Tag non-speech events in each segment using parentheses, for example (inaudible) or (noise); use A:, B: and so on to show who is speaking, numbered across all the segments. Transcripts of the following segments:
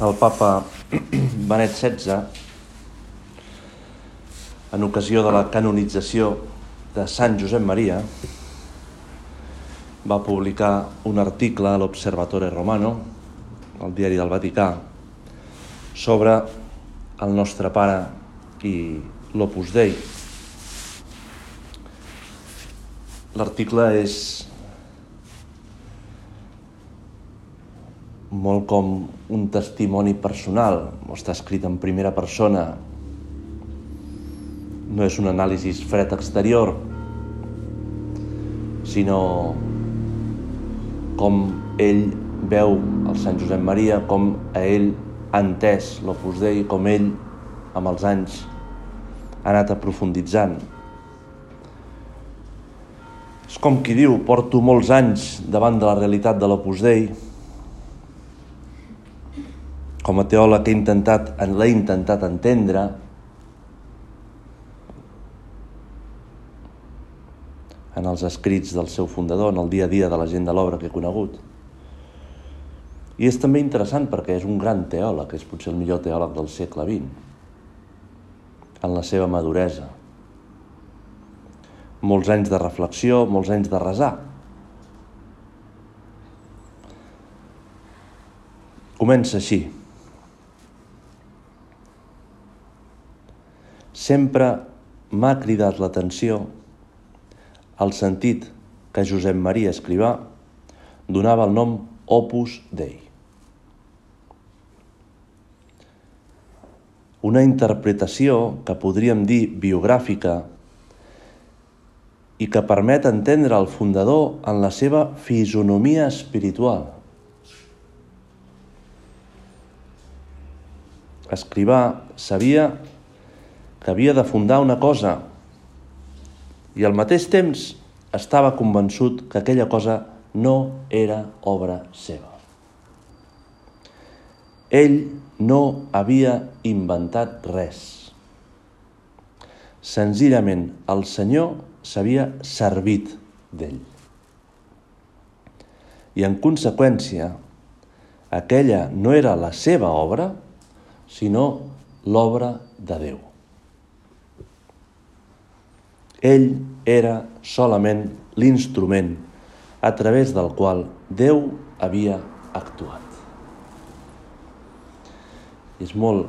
A: El papa Benet XVI, en ocasió de la canonització de Sant Josep Maria, va publicar un article a l'Observatore Romano, al diari del Vaticà, sobre el nostre pare i l'Opus Dei. L'article és molt com un testimoni personal, està escrit en primera persona, no és un anàlisi fred exterior, sinó com ell veu el Sant Josep Maria, com a ell ha entès l'Opus Dei, com ell, amb els anys, ha anat aprofunditzant. És com qui diu, porto molts anys davant de la realitat de l'Opus Dei, com a teòleg he intentat, l'he intentat entendre, en els escrits del seu fundador, en el dia a dia de la gent de l'obra que he conegut. I és també interessant perquè és un gran teòleg, és potser el millor teòleg del segle XX, en la seva maduresa. Molts anys de reflexió, molts anys de resar. Comença així. Sempre m'ha cridat l'atenció el sentit que Josep Maria Escrivà donava el nom Opus Dei. Una interpretació que podríem dir biogràfica i que permet entendre el fundador en la seva fisonomia espiritual. Escrivà sabia que havia de fundar una cosa i al mateix temps estava convençut que aquella cosa no era obra seva. Ell no havia inventat res. Senzillament el Senyor s'havia servit d'ell. I en conseqüència, aquella no era la seva obra, sinó l'obra de Déu. Ell era solament l'instrument a través del qual Déu havia actuat. És molt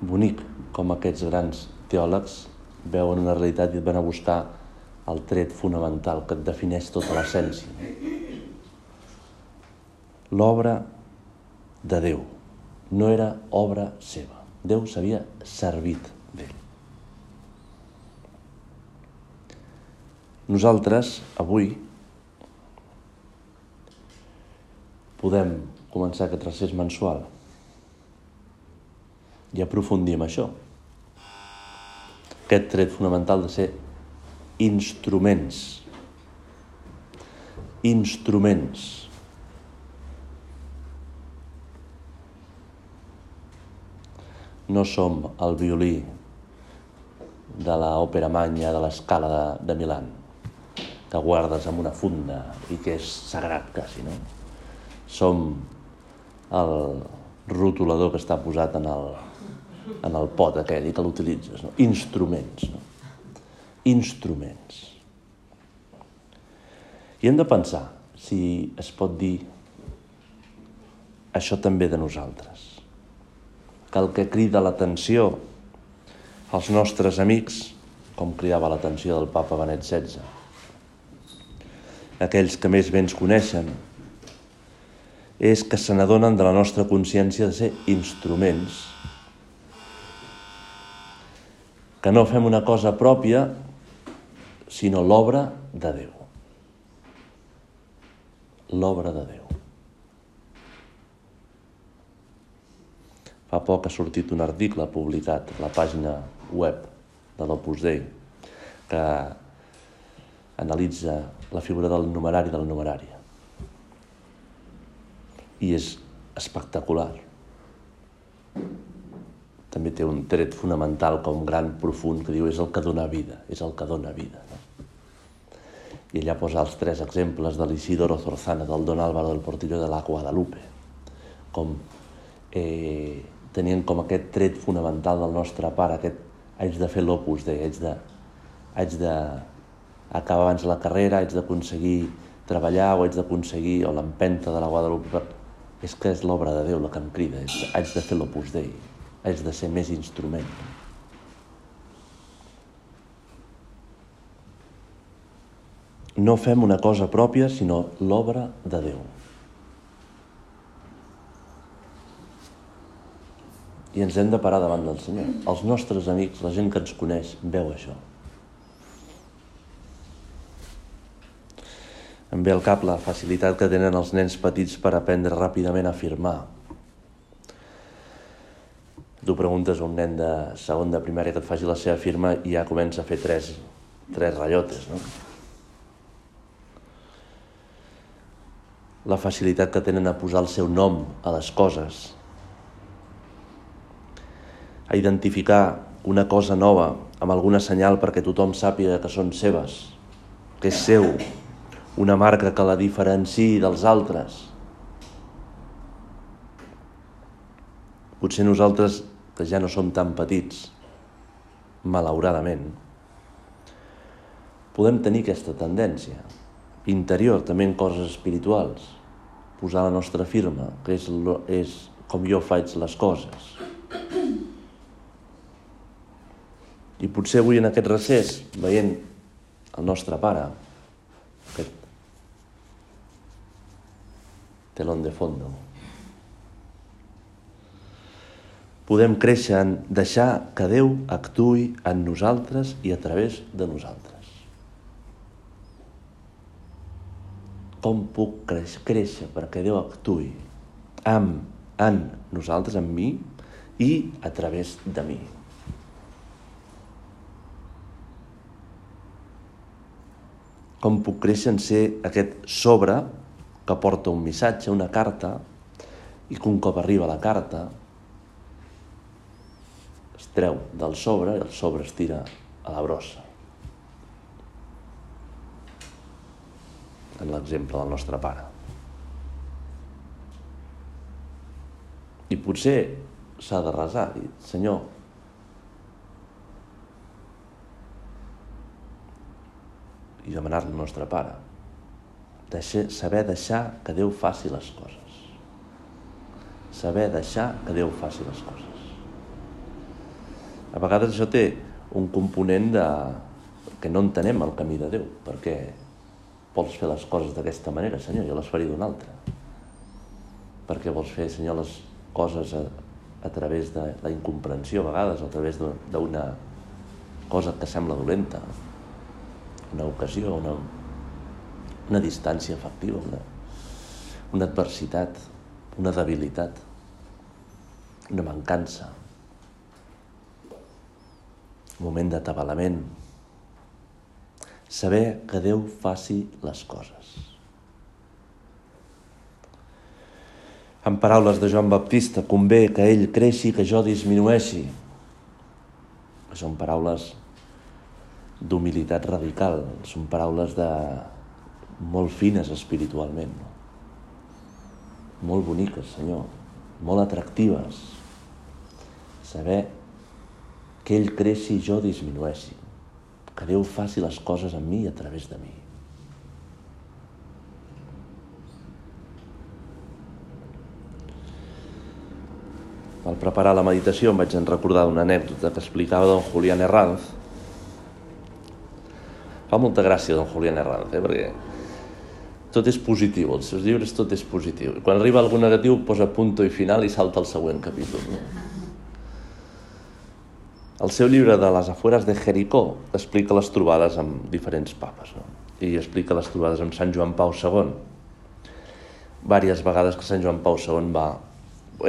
A: bonic com aquests grans teòlegs veuen una realitat i et van a buscar el tret fonamental que et defineix tota l'essència. L'obra de Déu no era obra seva. Déu s'havia servit d'ell. Nosaltres, avui, podem començar aquest recés mensual i aprofundir en això. Aquest tret fonamental de ser instruments. Instruments. No som el violí de l'òpera magna de l'escala de, de Milan que guardes amb una funda i que és sagrat quasi, no? Som el rotulador que està posat en el, en el pot aquell i que l'utilitzes, no? Instruments, no? Instruments. I hem de pensar si es pot dir això també de nosaltres. Que el que crida l'atenció als nostres amics, com cridava l'atenció del papa Benet XVI, aquells que més bé ens coneixen, és que se n'adonen de la nostra consciència de ser instruments, que no fem una cosa pròpia, sinó l'obra de Déu. L'obra de Déu. Fa poc ha sortit un article publicat a la pàgina web de l'Opus Dei que analitza la figura del numerari de la numerària. I és espectacular. També té un tret fonamental com gran profund que diu és el que dona vida, és el que dona vida. No? I allà posa els tres exemples de l'Isidoro Zorzana, del Don Álvaro del Portillo de la Guadalupe, com eh, tenien com aquest tret fonamental del nostre pare, aquest haig de fer l'opus Dei, haig de, haig de acabar abans la carrera, haig d'aconseguir treballar o haig d'aconseguir, o l'empenta de la Guadalupe, és que és l'obra de Déu la que em crida, és, haig de fer l'opus Dei, haig de ser més instrument. No fem una cosa pròpia, sinó l'obra de Déu. I ens hem de parar davant del Senyor. Els nostres amics, la gent que ens coneix, veu això. Em ve al cap la facilitat que tenen els nens petits per aprendre ràpidament a afirmar. Tu preguntes a un nen de segon de primària que et faci la seva firma i ja comença a fer tres, tres ratllotes, no? La facilitat que tenen a posar el seu nom a les coses, a identificar una cosa nova amb alguna senyal perquè tothom sàpiga que són seves, que és seu, una marca que la diferenciï dels altres. Potser nosaltres, que ja no som tan petits, malauradament, podem tenir aquesta tendència interior, també en coses espirituals, posar la nostra firma, que és, és com jo faig les coses. I potser avui en aquest recés, veient el nostre pare, telón de fondo. Podem créixer en deixar que Déu actui en nosaltres i a través de nosaltres. Com puc créixer perquè Déu actui amb, en nosaltres, en mi, i a través de mi. Com puc créixer en ser aquest sobre que porta un missatge, una carta, i que un cop arriba la carta es treu del sobre i el sobre es tira a la brossa. En l'exemple del nostre pare. I potser s'ha de resar, dir, Senyor, i demanar-li al nostre pare, deixar, saber deixar que Déu faci les coses. Saber deixar que Déu faci les coses. A vegades això té un component de que no entenem el camí de Déu, perquè vols fer les coses d'aquesta manera, Senyor, jo les faré d'una altra. Perquè vols fer, Senyor, les coses a, a través de la incomprensió, a vegades, a través d'una cosa que sembla dolenta, una ocasió, una, una distància efectiva, una, una adversitat, una debilitat, una mancança, un moment d'atabalament. Saber que Déu faci les coses. En paraules de Joan Baptista, convé que ell creixi, que jo disminueixi. Són paraules d'humilitat radical, són paraules de, molt fines espiritualment, no? molt boniques, Senyor, molt atractives. Saber que ell creixi i jo disminueixi, que Déu faci les coses amb mi i a través de mi. Al preparar la meditació em vaig recordar una anècdota que explicava don Julián Herranz. Fa molta gràcia don Julián Herranz, eh? perquè tot és positiu, els seus llibres tot és positiu. Quan arriba algun negatiu posa punto i final i salta al següent capítol. No? El seu llibre de les afueres de Jericó explica les trobades amb diferents papes no? i explica les trobades amb Sant Joan Pau II. Vàries vegades que Sant Joan Pau II va...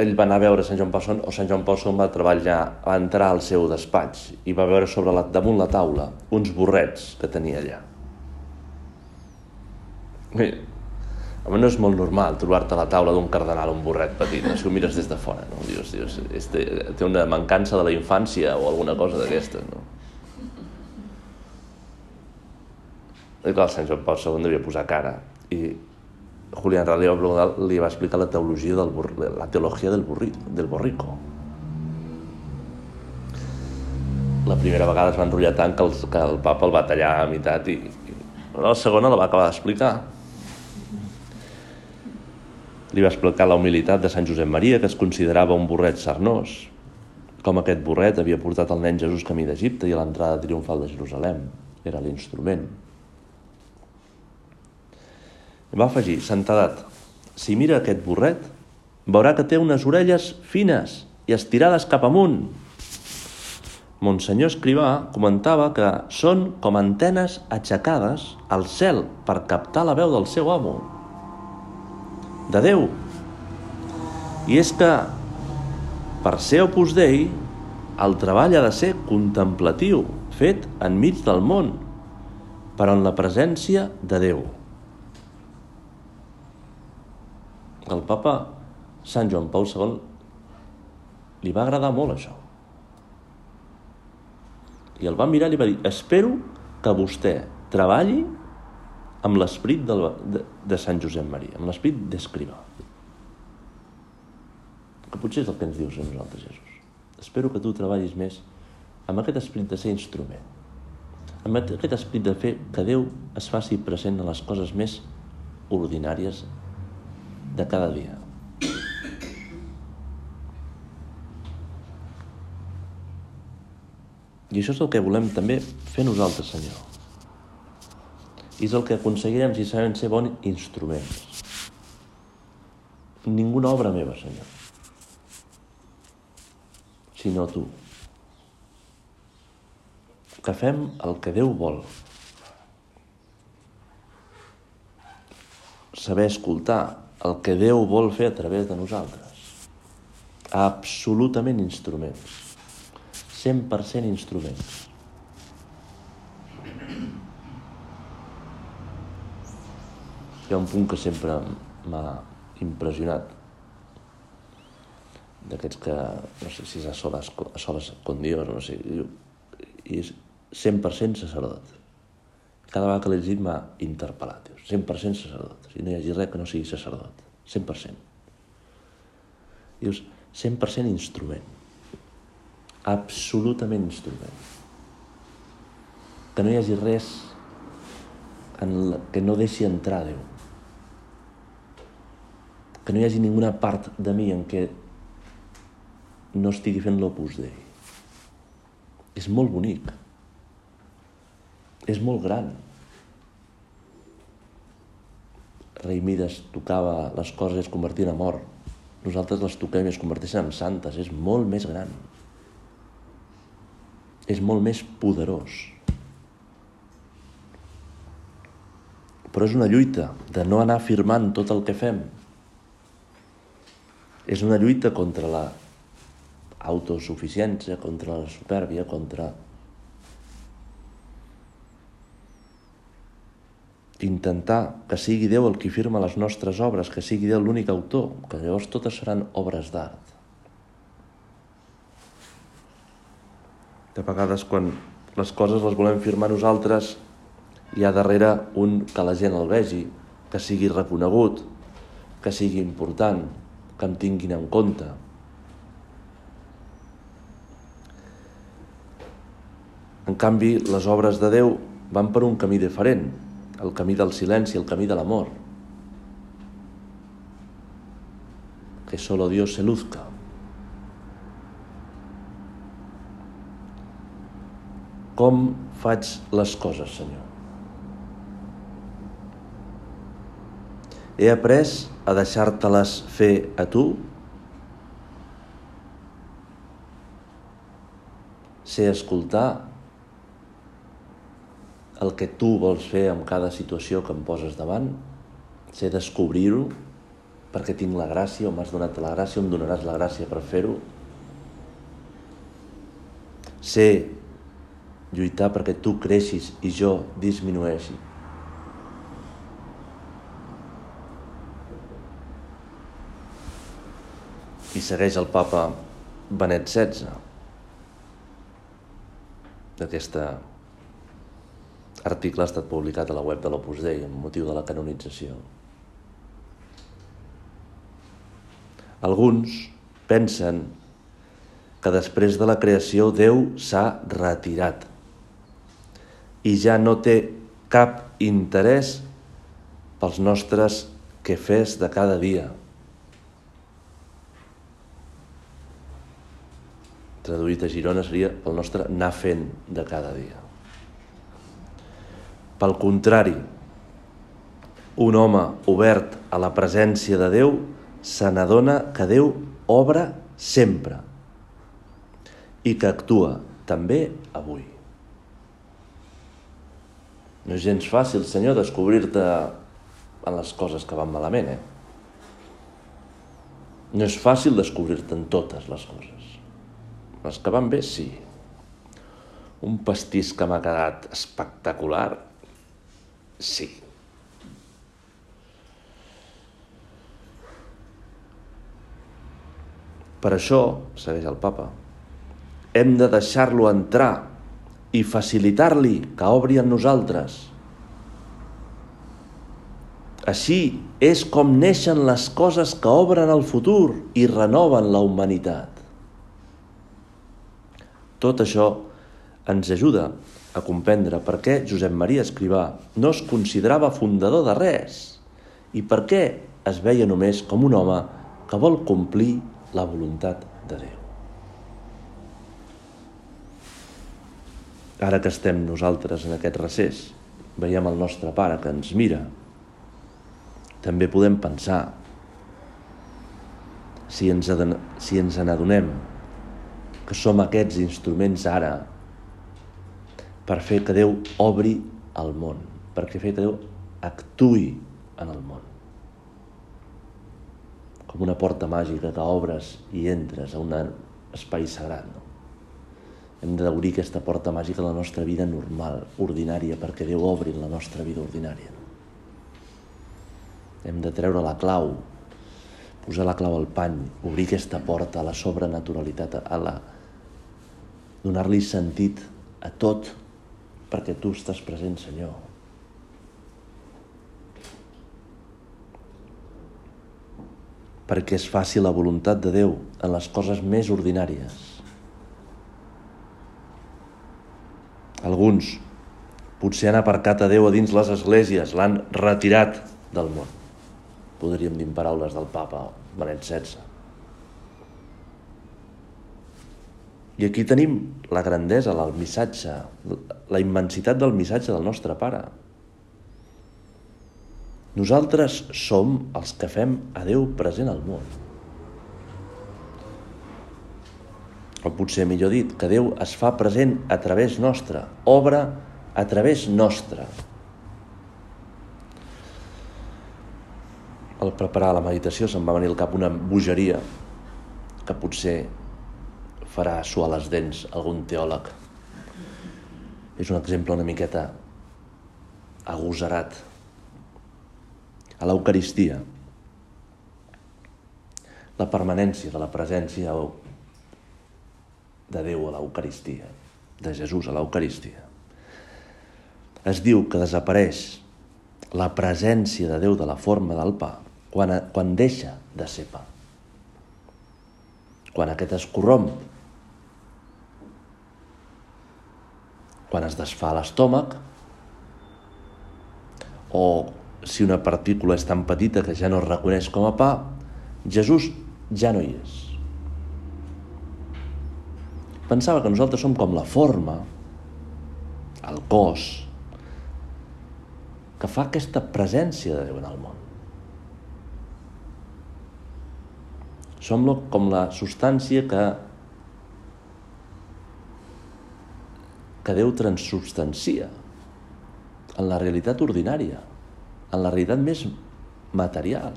A: Ell va anar a veure Sant Joan Pau II o Sant Joan Pau II va treballar, va entrar al seu despatx i va veure sobre la, damunt la taula uns borrets que tenia allà Home, no és molt normal trobar-te a la taula d'un cardenal un borret petit, no? si ho mires des de fora, no? Dius, dius, este, té una mancança de la infància o alguna cosa d'aquestes, no? I clar, Sant Joan Pau II devia posar cara i Julián Radio li va explicar la teologia del la teologia del, burri, del borrico. La primera vegada es va enrotllar tant que el, que el papa el va tallar a meitat i, i la segona la va acabar d'explicar li va explicar la humilitat de Sant Josep Maria, que es considerava un burret sarnós, com aquest burret havia portat el nen Jesús camí d'Egipte i a l'entrada triomfal de Jerusalem. Era l'instrument. Va afegir, santedat, si mira aquest burret, veurà que té unes orelles fines i estirades cap amunt. Monsenyor Escrivà comentava que són com antenes aixecades al cel per captar la veu del seu amo de Déu. I és que, per ser Opus Dei, el treball ha de ser contemplatiu, fet enmig del món, però en la presència de Déu. El papa Sant Joan Pau II li va agradar molt això. I el va mirar i li va dir, espero que vostè treballi amb l'esperit de, de, Sant Josep Maria, amb l'esperit d'escrivar. Que potser és el que ens dius a nosaltres, Jesús. Espero que tu treballis més amb aquest esperit de ser instrument, amb aquest esperit de fer que Déu es faci present en les coses més ordinàries de cada dia. I això és el que volem també fer nosaltres, Senyor és el que aconseguirem si sabem ser bons instruments. Ninguna obra meva, Senyor, sinó tu. Que fem el que Déu vol. Saber escoltar el que Déu vol fer a través de nosaltres. Absolutament instruments. 100% instruments. Hi ha un punt que sempre m'ha impressionat d'aquests que, no sé si és a soles, a soles con Dios, no sé, i és 100% sacerdot. Cada vegada que l'he llegit m'ha interpel·lat. 100% sacerdot. Si no hi hagi res que no sigui sacerdot. 100%. Dius, 100% instrument. Absolutament instrument. Que no hi hagi res en la, que no deixi entrar Déu que no hi hagi ninguna part de mi en què no estigui fent l'opus Dei. És molt bonic. És molt gran. Rei Mides tocava les coses i es convertien en amor. Nosaltres les toquem i es converteixen en santes. És molt més gran. És molt més poderós. Però és una lluita de no anar firmant tot el que fem, és una lluita contra la autosuficiència, contra la supèrbia, contra intentar que sigui Déu el qui firma les nostres obres, que sigui Déu l'únic autor, que llavors totes seran obres d'art. De vegades quan les coses les volem firmar nosaltres, hi ha darrere un que la gent el vegi, que sigui reconegut, que sigui important, que em tinguin en compte. En canvi, les obres de Déu van per un camí diferent, el camí del silenci, el camí de l'amor. Que solo Dios se luzca. Com faig les coses, Senyor? He après a deixar-te-les fer a tu? Sé escoltar el que tu vols fer amb cada situació que em poses davant? Sé descobrir-ho perquè tinc la gràcia o m'has donat la gràcia o em donaràs la gràcia per fer-ho? Sé lluitar perquè tu creixis i jo disminueixi. I segueix el papa Benet XVI d'aquest article ha estat publicat a la web de l'Opus Dei amb motiu de la canonització. Alguns pensen que després de la creació Déu s'ha retirat i ja no té cap interès pels nostres quefers de cada dia. Traduït a Girona seria el nostre anar fent de cada dia. Pel contrari, un home obert a la presència de Déu se n'adona que Déu obre sempre i que actua també avui. No és gens fàcil, Senyor, descobrir-te en les coses que van malament, eh? No és fàcil descobrir-te en totes les coses. Les que van bé, sí. Un pastís que m'ha quedat espectacular, sí. Per això, segueix el papa, hem de deixar-lo entrar i facilitar-li que obri en nosaltres. Així és com neixen les coses que obren el futur i renoven la humanitat. Tot això ens ajuda a comprendre per què Josep Maria Escrivà no es considerava fundador de res i per què es veia només com un home que vol complir la voluntat de Déu. Ara que estem nosaltres en aquest recés, veiem el nostre pare que ens mira, també podem pensar si ens, si ens n'adonem que som aquests instruments ara per fer que Déu obri el món, per fer que Déu actui en el món. Com una porta màgica que obres i entres a un espai sagrat. No? Hem d'obrir aquesta porta màgica a la nostra vida normal, ordinària, perquè Déu obri la nostra vida ordinària. Hem de treure la clau, posar la clau al pany, obrir aquesta porta a la sobrenaturalitat, a la... donar-li sentit a tot, perquè tu estàs present, Senyor. Perquè es faci la voluntat de Déu en les coses més ordinàries Alguns potser han aparcat a Déu a dins les esglésies, l'han retirat del món. Podríem dir en paraules del papa Benet XVI. I aquí tenim la grandesa, el missatge, la immensitat del missatge del nostre pare. Nosaltres som els que fem a Déu present al món. o potser millor dit, que Déu es fa present a través nostre, obra a través nostre. Al preparar la meditació se'm va venir al cap una bogeria que potser farà suar les dents algun teòleg. És un exemple una miqueta agosarat. A l'Eucaristia, la permanència de la presència de Déu a l'Eucaristia, de Jesús a l'Eucaristia. Es diu que desapareix la presència de Déu de la forma del pa quan, quan deixa de ser pa. Quan aquest es corromp, quan es desfà l'estómac, o si una partícula és tan petita que ja no es reconeix com a pa, Jesús ja no hi és. Pensava que nosaltres som com la forma, el cos, que fa aquesta presència de Déu en el món. Som com la substància que que Déu transubstancia en la realitat ordinària, en la realitat més material.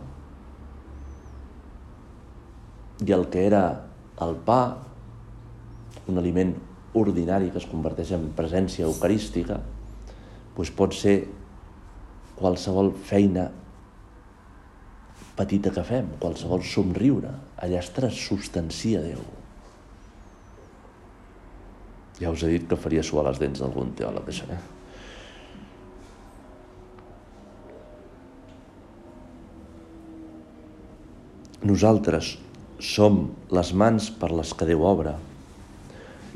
A: I el que era el pa, un aliment ordinari que es converteix en presència eucarística, doncs pot ser qualsevol feina petita que fem, qualsevol somriure, allà es transsubstancia Déu. Ja us he dit que faria suar les dents d'algun teòleg, això, eh? Nosaltres som les mans per les que Déu obre.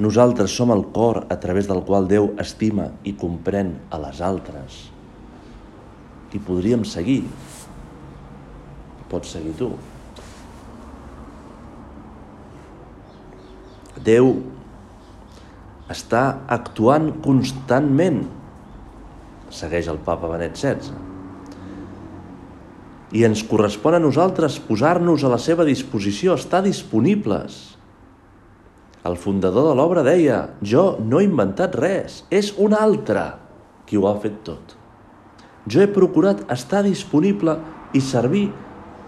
A: Nosaltres som el cor a través del qual Déu estima i comprèn a les altres. I podríem seguir pots seguir tu. Déu està actuant constantment, segueix el papa Benet XVI. I ens correspon a nosaltres posar-nos a la seva disposició, estar disponibles. El fundador de l'obra deia, jo no he inventat res, és un altre qui ho ha fet tot. Jo he procurat estar disponible i servir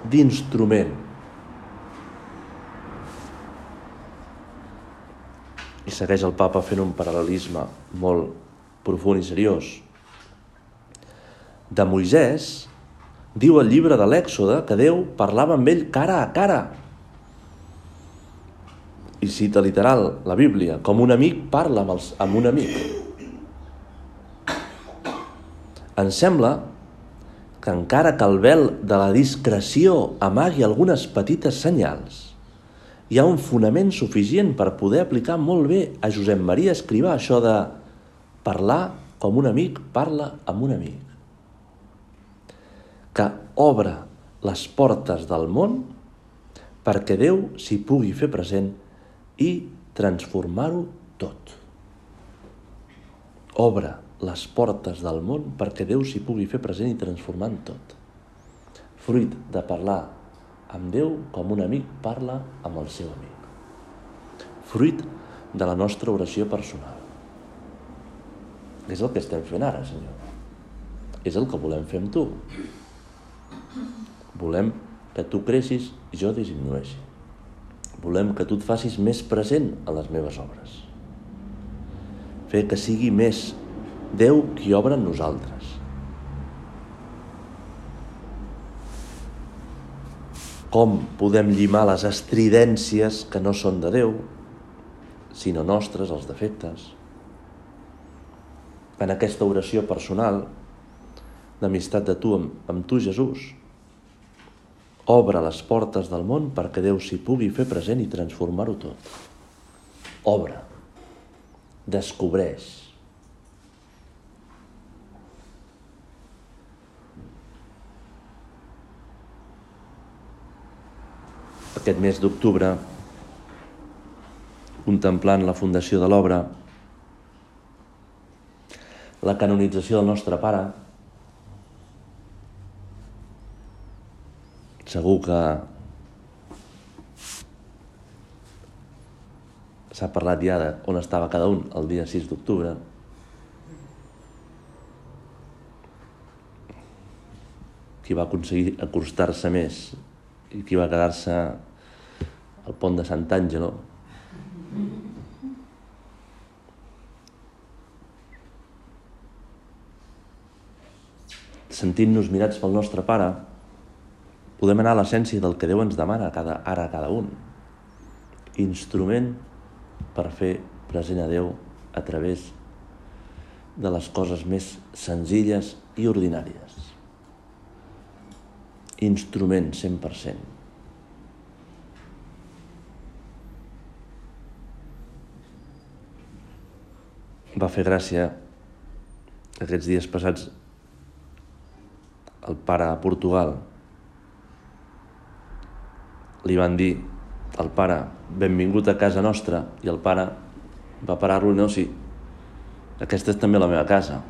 A: d'instrument. I segueix el papa fent un paral·lelisme molt profund i seriós. De Moisès, diu el llibre de l'Èxode que Déu parlava amb ell cara a cara. I cita literal la Bíblia, com un amic parla amb, els, amb un amic. Ens sembla que encara que el vel de la discreció amagui algunes petites senyals, hi ha un fonament suficient per poder aplicar molt bé a Josep Maria Escrivà això de parlar com un amic parla amb un amic. Que obre les portes del món perquè Déu s'hi pugui fer present i transformar-ho tot. Obre les portes del món perquè Déu s'hi pugui fer present i transformar tot. Fruit de parlar amb Déu com un amic parla amb el seu amic. Fruit de la nostra oració personal. És el que estem fent ara, Senyor. És el que volem fer amb tu. Volem que tu creixis i jo disminueixi. Volem que tu et facis més present a les meves obres. Fer que sigui més Déu qui obra en nosaltres. Com podem llimar les estridències que no són de Déu, sinó nostres, els defectes? En aquesta oració personal, d'amistat de tu amb, amb tu, Jesús, obre les portes del món perquè Déu s'hi pugui fer present i transformar-ho tot. Obre, descobreix, aquest mes d'octubre, contemplant la fundació de l'obra, la canonització del nostre pare, segur que s'ha parlat ja de on estava cada un el dia 6 d'octubre. Qui va aconseguir acostar-se més i qui va quedar-se al pont de Sant'Àngelo. Sentint-nos mirats pel nostre pare, podem anar a l'essència del que Déu ens demana cada, ara a cada un. Instrument per fer present a Déu a través de les coses més senzilles i ordinàries. Instrument 100%. Va fer gràcia aquests dies passats el pare a Portugal. Li van dir al pare benvingut a casa nostra. I el pare va parar-lo no, sí, aquesta és també la meva casa.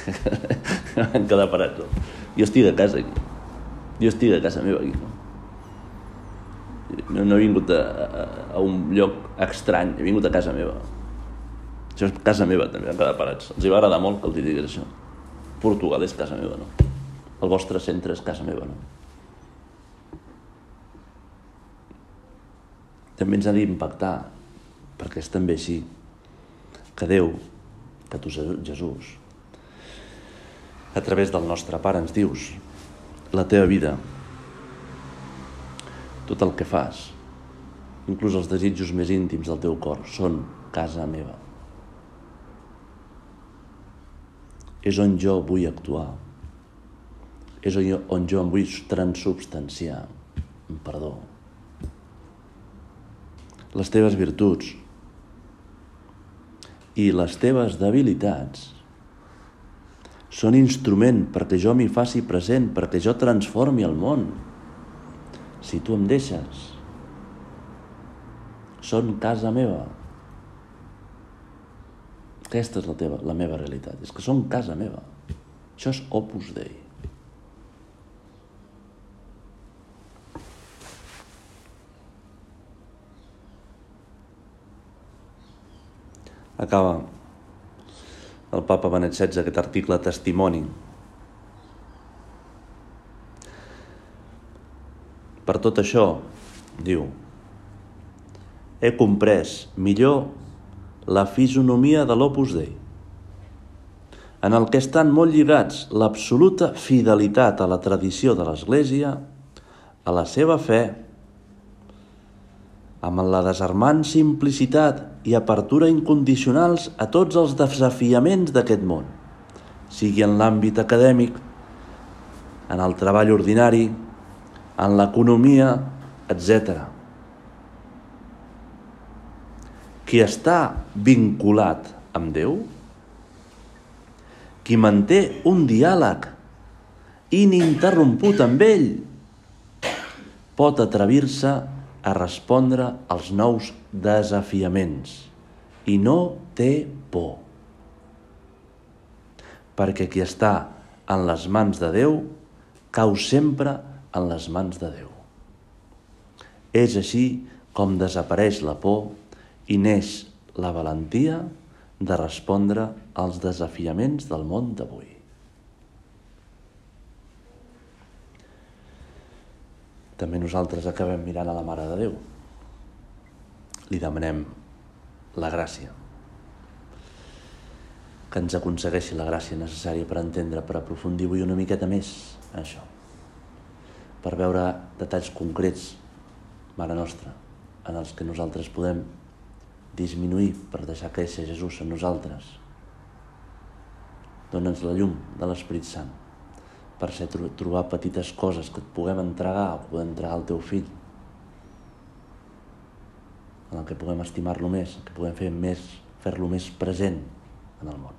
A: (laughs) Van quedar parats jo estic a casa aquí. Jo estic a casa meva aquí no? No, no he vingut a, a, a un lloc estrany, he vingut a casa meva. Això és casa meva, també, a cada parats. Els hi va agradar molt que els digués això. Portugal és casa meva, no? El vostre centre és casa meva, no? També ens ha d'impactar, perquè és també així, que Déu, que tu, Jesús, a través del nostre Pare ens dius la teva vida, tot el que fas, inclús els desitjos més íntims del teu cor, són casa meva. És on jo vull actuar. És on jo, on jo em vull transubstanciar. Perdó. Les teves virtuts i les teves debilitats són instrument perquè jo m'hi faci present, perquè jo transformi el món. Si tu em deixes, són casa meva. Aquesta és la, teva, la meva realitat, és que són casa meva. Això és Opus Dei. Acaba el papa Benet XVI aquest article testimoni. Per tot això, diu, he comprès millor la fisonomia de l'Opus Dei, en el que estan molt lligats l'absoluta fidelitat a la tradició de l'Església, a la seva fe, amb la desarmant simplicitat i apertura incondicionals a tots els desafiaments d'aquest món, sigui en l'àmbit acadèmic, en el treball ordinari, en l'economia, etc. Qui està vinculat amb Déu, qui manté un diàleg ininterromput amb ell, pot atrevir-se a respondre als nous desafiaments i no té por. Perquè qui està en les mans de Déu cau sempre en les mans de Déu. És així com desapareix la por i neix la valentia de respondre als desafiaments del món d'avui. també nosaltres acabem mirant a la Mare de Déu. Li demanem la gràcia, que ens aconsegueixi la gràcia necessària per entendre, per aprofundir avui una miqueta més això, per veure detalls concrets, Mare Nostra, en els que nosaltres podem disminuir per deixar créixer Jesús en nosaltres. Dóna'ns la llum de l'Esperit Sant per ser trobar petites coses que et puguem entregar o poder entregar al teu fill en el que puguem estimar-lo més, que puguem fer més, fer-lo més present en el món.